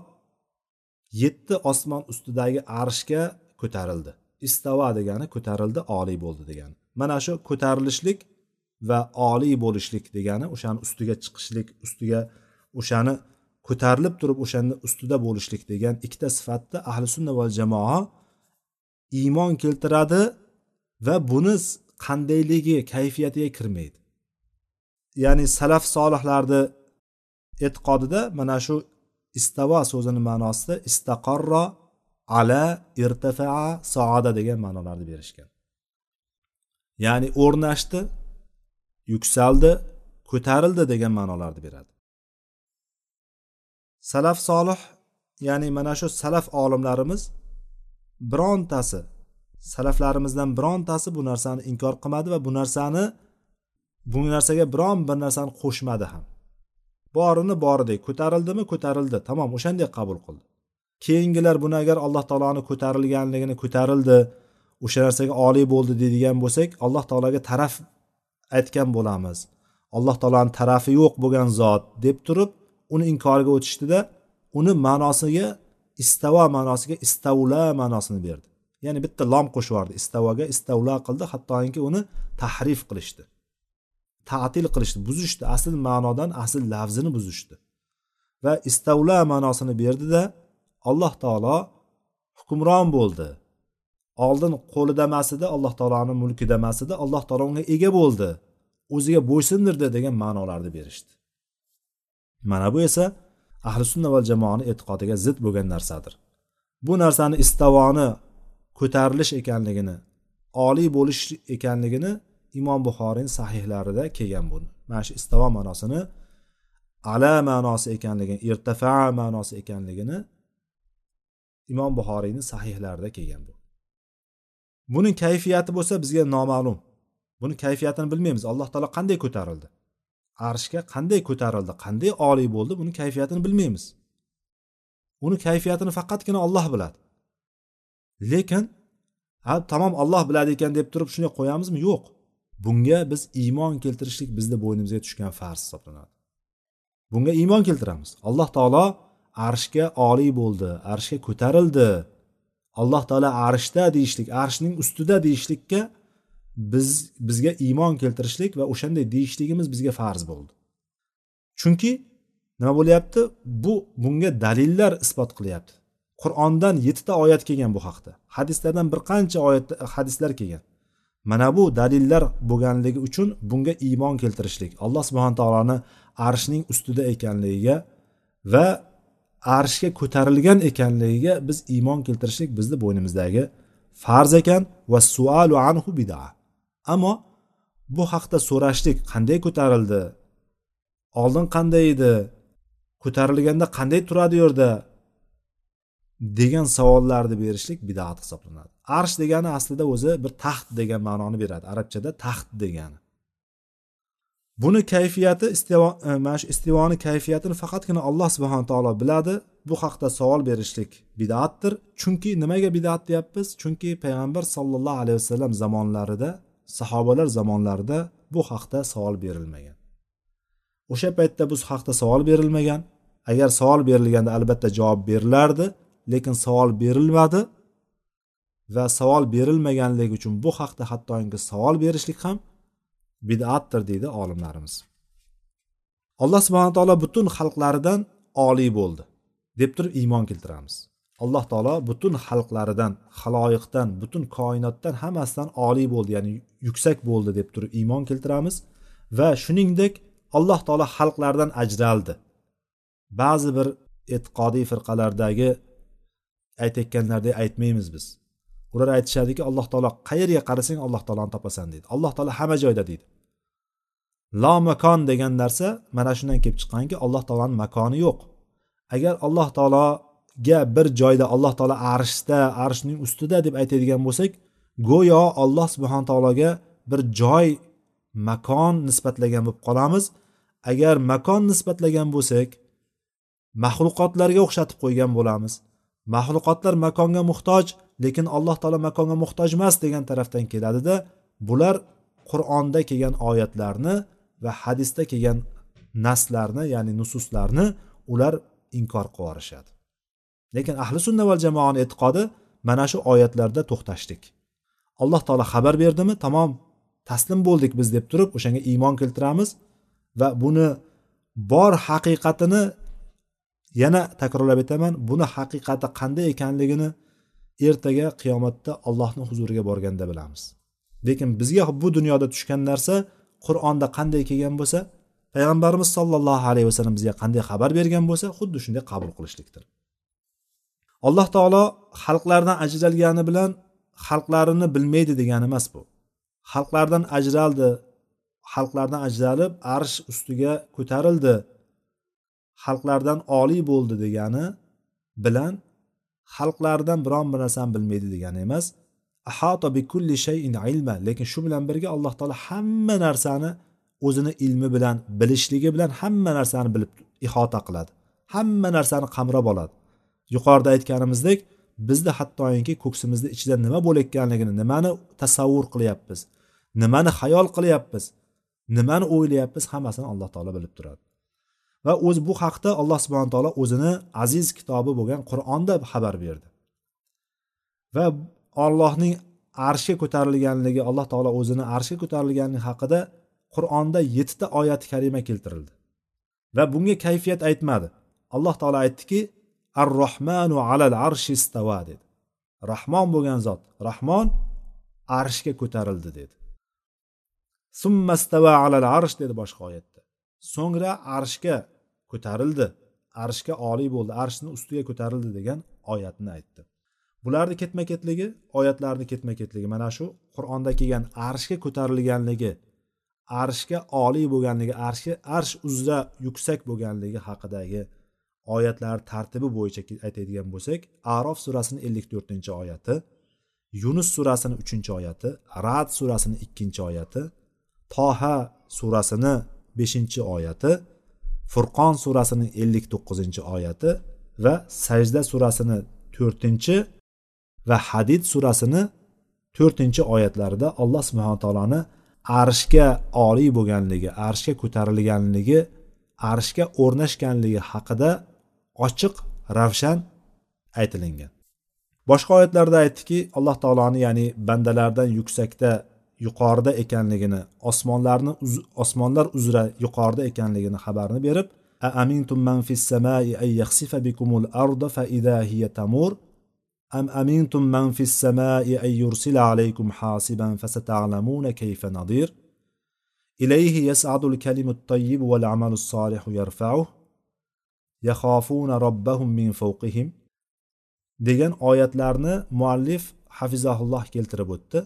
yetti osmon ustidagi arshga ko'tarildi. Istava degani ko'tarildi oliy bo'ldi degani. Mana shu ko'tarilishlik va oliy bo'lishlik degani o'shani ustiga chiqishlik ustiga o'shani ko'tarilib turib o'shani ustida bo'lishlik degan ikkita sifatni ahli sunna va jamoa iymon keltiradi va buni qandayligi kayfiyatiga kirmaydi. Ya'ni salaf solihlarni e'tiqodida mana shu istavo so'zini ma'nosida istaqorro ala irtafaa soada degan ma'nolarni berishgan. Ya'ni o'rnashdi yuksaldi ko'tarildi degan ma'nolarni beradi. Salaf solih ya'ni mana shu salaf olimlarimiz birontasi salaflarimizdan birontasi bu narsani inkor qilmadi va bu narsani bu narsaga biron bir narsani qo'shmadi ham. Borini boridek ko'tarildimi? Ko'tarildi. Tamom o'shanday qabul qildi. Keyingilar buni agar alloh taoloni ko'tarilganligini ko'tarildi o'sha narsaga oliy bo'ldi deydigan bo'lsak alloh taologa taraf aytgan bo'lamiz. Alloh taoloni tarafi yo'q bo'lgan zot deb turib uni inkoriga o'tishdida uni ma'nosiga istavo ma'nosiga istavla ma'nosini berdi. Ya'ni bitta lom qo'shib yubordi istavoga istavla qildi hattoki uni tahrif qilishdi. Ta'til qilishdi buzishdi. Asl ma'nodan asl lafzini buzishdi. Va istavla ma'nosini berdida alloh taolo hukmron bo'ldi. Oldin qo'lida emas edi alloh taoloni mulkida emas edi alloh taolo unga ega bo'ldi. O'ziga bo'ysundirdi degan ma'nolarni berishdi. Mana bu esa ahli sunna va jamoani e'tiqodiga zid bo'lgan narsadir. Bu narsani istavoni ko'tarilish ekanligini oliy bo'lish ekanligini imom buxoriyni sahihlarida kelgan bu mana shu istavo ma'nosini ala ma'nosi ekanligini irtafa ma'nosi ekanligini imom buxoriyni sahihlarida kelgan bu buni kayfiyati bo'lsa bizga noma'lum. Buni kayfiyatini bilmaymiz. Alloh taolo qanday ko'tarildi? Arshga qanday ko'tarildi? Qanday oliy bo'ldi? Buni kayfiyatini bilmaymiz. Uni kayfiyatini faqatgina olloh biladi. Lekin ha tamom alloh biladi ekan deb turib shunday qo'yamizmi? Yo'q. Bunga biz iymon keltirishlik bizni bo'ynimizga tushgan farz hisoblanadi. Bunga iymon keltiramiz. Alloh taolo arshga oliy bo'ldi arshga ko'tarildi. Alloh taolo arshda deyishlik arshning ustida deyishlikka biz bizga iymon keltirishlik va o'shanday deyishligimiz bizga farz bo'ldi. Chunki nima bo'lyapti? Bu bunga dalillar isbot qilyapti. Qur'ondan yettita oyat kelgan bu haqda. Hadislardan bir qancha oyat hadislar kelgan. Mana bu dalillar bo'lganligi uchun bunga iymon keltirishlik alloh subhana taoloni arshning ustida ekanligiga va arshga ko'tarilgan ekanligiga biz iymon keltirishlik bizni bo'ynimizdagi farz ekan. Va sualu anhu bida ammo bu haqda so'rashlik qanday ko'tarildi? Oldin qanday edi? Ko'tarilganda qanday turadi u yerda? Degan savollarni berishlik bidat hisoblanadi. Arsh degani aslida o'zi bir taxt degan ma'noni beradi. Arabchada taxt degani. Buni kayfiyati istivo e, mana shu istivoni kayfiyatini faqatgina alloh subhana taolo biladi. Bu haqda savol berishlik bidatdir. Chunki nimaga bidat deyapmiz? Chunki payg'ambar sollallohu alayhi vasallam zamonlarida sahobalar zamonlarida bu haqda savol berilmagan. O'sha paytda bu haqda savol berilmagan. Agar savol berilganda albatta javob berilardi. Lekin savol berilmadi va savol berilmaganligi uchun bu haqda hattoki savol berishlik ham bid'atdir deydi olimlarimiz. Alloh subhana taolo butun xalqlaridan oliy bo'ldi deb turib iymon keltiramiz. Alloh taolo butun xalqlaridan haloyiqdan butun koinotdan hammasidan oliy bo'ldi ya'ni yuksak bo'ldi deb turib iymon keltiramiz va shuningdek alloh taolo xalqlardan ajraldi. Ba'zi bir e'tiqodiy firqalardagi aytayotganlaridek aytmaymiz biz. Ular aytishadiki alloh taolo qayerga qarasang alloh taoloni topasan deydi. Alloh taolo hamma joyda deydi. Lo makon degan narsa mana shundan kelib chiqqanki alloh taoloni makoni yo'q. Agar alloh taologa bir joyda alloh taolo arshda arshning ustida deb aytadigan bo'lsak go'yo alloh subhana taologa bir joy makon nisbatlagan bo'lib qolamiz. Agar makon nisbatlagan bo'lsak maxluqotlarga o'xshatib qo'ygan bo'lamiz. Maxluqotlar makonga muhtoj lekin alloh taolo makonga muhtoj emas degan tarafdan keladida bular qur'onda kelgan oyatlarni va hadisda kelgan naslarni ya'ni nususlarni ular inkor qilib yuborishadi lekin ahli sunna val jamoani e'tiqodi mana shu oyatlarda to'xtashdik. Alloh taolo xabar berdimi? Tamom taslim bo'ldik biz deb turib o'shanga iymon keltiramiz va buni bor haqiqatini yana takrorlab aytaman buni haqiqati qanday ekanligini ertaga qiyomatda allohni huzuriga borganda bilamiz. Lekin bizga bu dunyoda tushgan narsa qur'onda qanday kelgan bo'lsa payg'ambarimiz sollallohu alayhi vasallam bizga qanday xabar bergan bo'lsa xuddi shunday qabul qilishlikdir. Alloh taolo xalqlardan ajralgani bilan xalqlarini bilmaydi degani emas bu. Xalqlardan ajraldi xalqlardan ajralib arsh ustiga ko'tarildi. Xalqlardan oliy bo'ldi degani bilan xalqlardan biron bir narsani bilmaydi degani emas. Ahata bi kulli shayin ilma lekin shu bilan birga alloh taolo hamma narsani o'zini ilmi bilan bilishligi bilan hamma narsani bilib ihota qiladi. Hamma narsani qamrab oladi. Yuqorida aytganimizdek bizni hattoki ko'ksimizni ichida nima bo'layotganligini nimani tasavvur qilyapmiz nimani xayol qilyapmiz nimani o'ylayapmiz hammasini alloh taolo bilib turadi. Va o'zi bu haqda alloh subhana taolo o'zini aziz kitobi bo'lgan qur'onda xabar berdi. Va ollohning arshga ko'tarilganligi alloh taolo o'zini arshga ko'tarilganligi haqida qur'onda yettita oyati karima keltirildi. Va bunga kayfiyat aytmadi. Alloh taolo aytdiki ar rohmanu alal arshi istava dedi. Rahmon bo'lgan zot rahmon arshga ko'tarildi dedi. Summastava alal arsh dedi boshqa oyatda. So'ngra arshga ko'tarildi. Arshga oliy bo'ldi. Arshni ustiga ko'tarildi degan oyatni aytdi. Bularni ketma ketligi oyatlarni ketma ketligi mana shu qur'onda kelgan arshga ko'tarilganligi arshga oliy bo'lganligi arshga arsh uzra yuksak bo'lganligi haqidagi oyatlar tartibi bo'yicha aytadigan bo'lsak arof surasini ellik to'rtinchi oyati yunus surasini uchinchi oyati rad surasini ikkinchi oyati toha surasini beshinchi oyati furqon surasining ellik to'qqizinchi oyati va sajda surasini to'rtinchi va hadid surasini to'rtinchi oyatlarida alloh subhana taoloni arshga oliy bo'lganligi arshga ko'tarilganligi arshga o'rnashganligi haqida ochiq ravshan aytilingan. Boshqa oyatlarda aytdiki alloh taoloni ya'ni bandalardan yuksakda yuqorida ekanligini osmonlarni osmonlar uzra yuqorida ekanligini xabarini berib a amintum man fis samai ay yakhsifa bikumul arda fa idha hiya tamur? Am amintum man fis samai ay yursila alaykum hasiban fasata'lamuna kayfa nadir? Ilayhi yas'adu al-kalimu tayyib wal 'amalu as-salihu yakhafuna robbahum min fawqihim? degan oyatlarni muallif hafizahulloh keltirib o'tdi.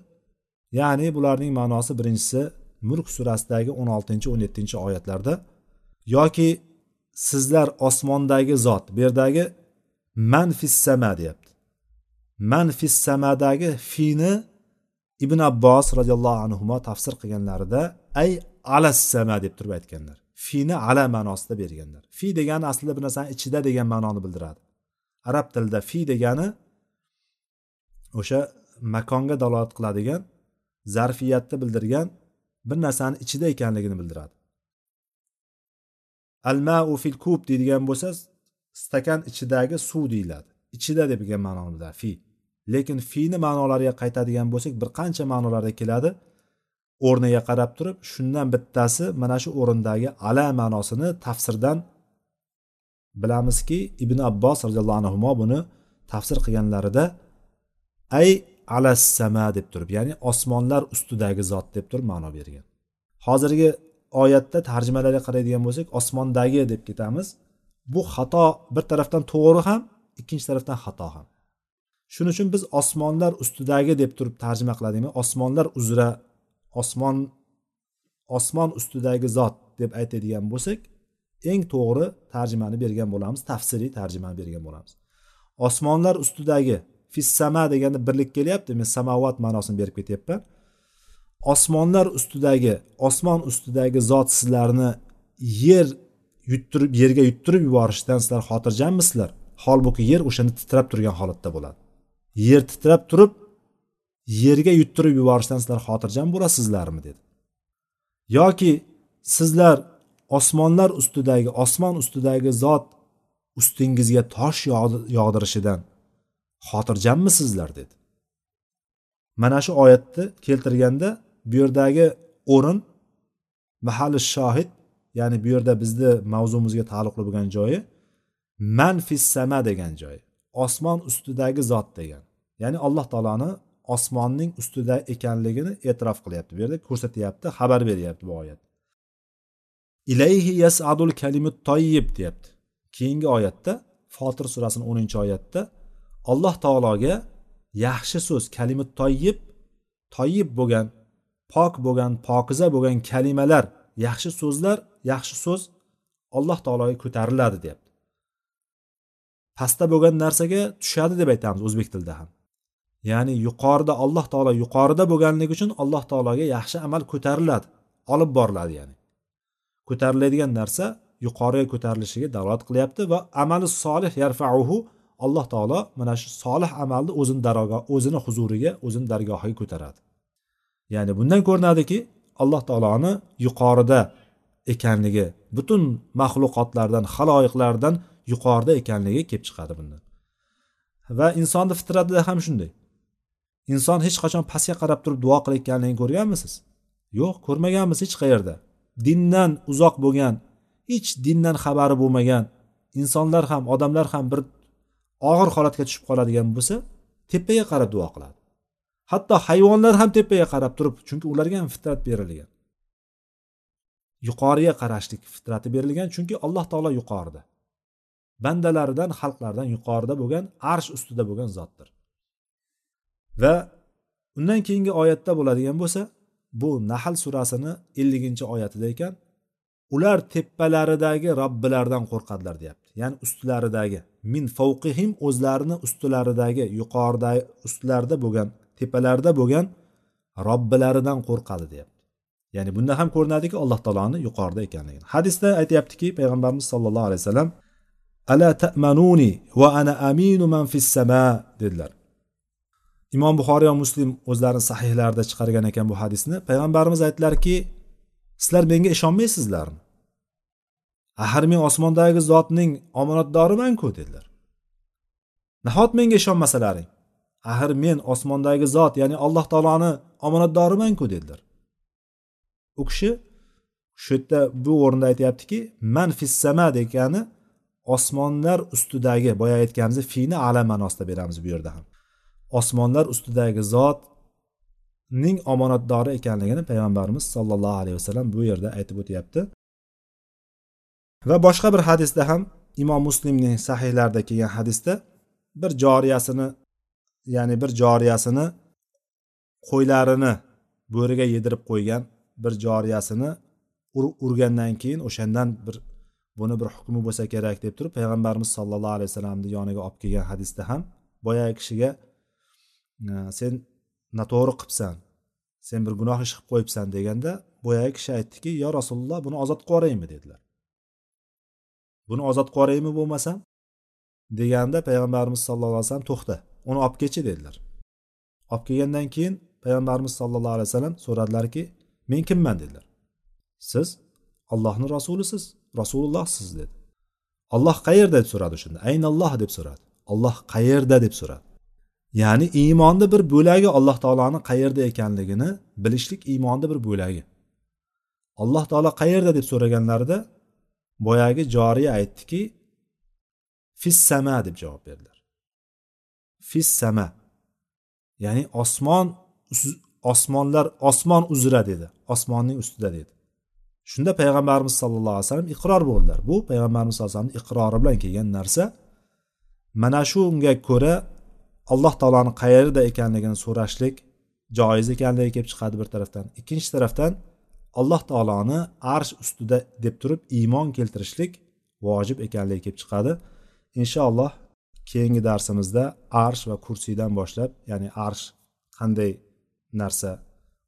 Ya'ni bularning ma'nosi birinchisi mulk surasidagi o'n oltinchi o'n yettinchi oyatlarda yoki sizlar osmondagi zot bu yerdagi man fissama deyapti. Man fissamadagi fini ibn abbos roziyallohu anhu tafsir qilganlarida ay alassama deb turib aytganlar. Fini ala ma'nosida berganlar. Fi degani aslida bir narsani ichida degan ma'noni bildiradi. Arab tilida fi degani o'sha makonga dalolat qiladigan zarfiyatni bildirgan bir narsani ichida ekanligini bildiradi. Al mau fil kub deydigan bo'lsa stakan ichidagi suv deyiladi. Ichida degan ma'noni bildiradi fi. Lekin fini ma'nolariga qaytadigan bo'lsak bir qancha ma'nolarda keladi. O'rniga qarab turib shundan bittasi mana shu o'rindagi ala ma'nosini tafsirdan bilamizki ibn abbos roziyallohu anhu buni tafsir qilganlarida ay alassama deb turib ya'ni osmonlar ustidagi zot deb turib ma'no bergan. Hozirgi oyatda tarjimalarga qaraydigan bo'lsak osmondagi deb ketamiz. Bu xato bir tarafdan to'g'ri ham ikkinchi tarafdan xato ham. Shuning uchun biz osmonlar ustidagi deb turib tarjima qiladimi? Osmonlar uzra osmon osmon ustidagi zot deb aytadigan bo'lsak eng to'g'ri tarjimani bergan bo'lamiz tafsiriy tarjimani bergan bo'lamiz. Osmonlar ustidagi fissama deganda birlik kelyapti men samovat ma'nosini berib ketyapman. Osmonlar ustidagi osmon ustidagi zot sizlarni yer yuttirib yerga yuttirib yuborishdan sizlar xotirjammisizlar? Holbuki yer o'shanda titrab turgan holatda bo'ladi. Yer titrab turib yerga yuttirib yuborishdan sizlar xotirjam bo'lasizlarmi dedi. Yoki sizlar osmonlar ustidagi osmon ustidagi zot ustingizga tosh yog'dirishidan xotirjammisizlar dedi. Mana shu oyatni keltirganda bu yerdagi o'rin mahali shohid ya'ni bu yerda bizni mavzumizga taalluqli bo'lgan joyi man fissama degan joy osmon ustidagi zot degan. Ya'ni alloh taoloni osmonning ustida ekanligini e'tirof qilyapti bu yerda ko'rsatyapti xabar beryapti bu oyat. Ilayhi yasadul kalimut toyib deyapti. Keyingi oyatda fotir surasini o'ninchi oyatda alloh taologa yaxshi so'z kalima toyib toyib bo'lgan pok bo'lgan pokiza bo'lgan kalimalar yaxshi so'zlar yaxshi so'z alloh taologa ko'tariladi deyapti. Pastda bo'lgan narsaga tushadi deb aytamiz o'zbek tilida ham. Ya'ni yuqorida alloh taolo yuqorida bo'lganligi uchun alloh taologa yaxshi amal ko'tariladi olib boriladi ya'ni. Ko'tariladigan narsa yuqoriga ko'tarilishiga dalolat qilyapti va amali solih yarfauhu alloh taolo mana shu solih amalni o'zini daroga o'zini huzuriga o'zini dargohiga ko'taradi. Ya'ni bundan ko'rinadiki alloh taoloni yuqorida ekanligi butun maxluqotlardan haloyiqlardan yuqorida ekanligi kelib chiqadi bundan. Va insonni fitratida ham shunday. Inson hech qachon pastga qarab turib duo qilayotganligini ko'rganmisiz? Yo'q ko'rmaganmiz hech qayerda. Dindan uzoq bo'lgan hech dindan xabari bo'lmagan insonlar ham odamlar ham bir og'ir holatga tushib qoladigan bo'lsa tepaga qarab duo qiladi. Hatto hayvonlar ham tepaga qarab turib chunki ularga ham fitrat berilgan. Yuqoriga qarashlik fitrati berilgan chunki alloh taolo yuqorida. Bandalaridan xalqlardan yuqorida bo'lgan arsh ustida bo'lgan zotdir. Va undan keyingi oyatda bo'ladigan bo'lsa bu nahl surasini elliginchi oyatida ekan. Ular tepalaridagi robbilaridan qo'rqadilar deyapti. Ya'ni ustilaridagi. Min favqihim o'zlarini ustilaridagi yuqoridagi ustilarida bo'lgan tepalarida bo'lgan robbilaridan qo'rqadi deyapti. Ya'ni bunda ham ko'rinadiki alloh taoloni yuqorida ekanligini. Hadisda aytyaptiki payg'ambarimiz sollallohu alayhi vasallam ala ta'manuni va ana aminu man fis sama dedilar. Imom buxoriy va muslim o'zlarini sahihlarida chiqargan ekan bu hadisni. Payg'ambarimiz aytdilarki sizlar menga ishonmaysizlarmi? Axir men osmondagi zotning omonatdorimanku dedilar. Nahot menga ishonmasalaring? Axir men osmondagi zot ya'ni alloh taoloni omonatdorimanku dedilar. U kishi shu yerda bu o'rinda aytyaptiki man fissama degani osmonlar ustidagi boya aytganimizdek fini ala ma'nosida beramiz bu yerda ham. Osmonlar ustidagi ning omonatdori ekanligini payg'ambarimiz sollallohu alayhi vasallam bu yerda aytib o'tyapti. Va boshqa bir hadisda ham imom muslimning sahihlarida kelgan hadisda bir joriyasini ya'ni bir joriyasini qo'ylarini bo'riga yedirib qo'ygan bir joriyasini urgandan keyin o'shandan bir buni bir hukmi bo'lsa kerak deb turib payg'ambarimiz sollallohu alayhi vasallamni yoniga olib kelgan hadisda ham boyagi kishiga sen noto'g'ri qilibsan sen bir gunoh ish qilib qo'yibsan deganda boyagi kishi aytdiki yo rasululloh buni ozod qilib yuboraymi dedilar. Buni ozod qilib yuboraymi bo'lmasam deganda payg'ambarimiz sallallohu alayhi vasallam to'xta uni olib kelchi dedilar. Olib kelgandan keyin payg'ambarimiz sallallohu alayhi vasallam so'radilarki men kimman? dedilar. Siz allohni rasulisiz rasulullohsiz dedi. Olloh qayerda? deb so'radi shunda. Aynalloh deb so'radi. Olloh qayerda? deb so'radi. Ya'ni iymonni bir bo'lagi alloh taoloni qayerda ekanligini bilishlik iymonni bir bo'lagi. Alloh taolo qayerda deb so'raganlarida boyagi joriya aytdiki fissama deb javob berdilar. Fissama ya'ni osmon osmonlar osmon uzra dedi. Osmonning ustida dedi. Shunda payg'ambarimiz sallallohu alayhi vasallam iqror bo'ldilar. Bu payg'ambarimiz sallallohu alayhi vasallamni iqrori bilan kelgan narsa. Mana shunga ko'ra alloh taoloni qayerda ekanligini so'rashlik joiz ekanligi kelib chiqadi bir tarafdan. Ikkinchi tarafdan alloh taoloni arsh ustida deb turib iymon keltirishlik vojib ekanligi kelib chiqadi. Inshaalloh keyingi darsimizda arsh va kursiydan boshlab ya'ni arsh qanday narsa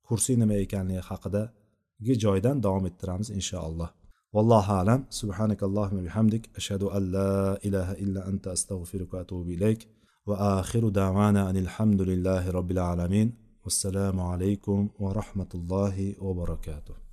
kursiy nima ekanligi haqidagi joydan davom ettiramiz inshaalloh. Vallohu alam. Subhanakallohumma bihamdik. Ashhadu an la ilaha illa anta astag'firuka va atubu ilayk. Va axiru davana anilhamdulillahi robbil alamin vassalomu alaykum va rahmatullohi va barakatuh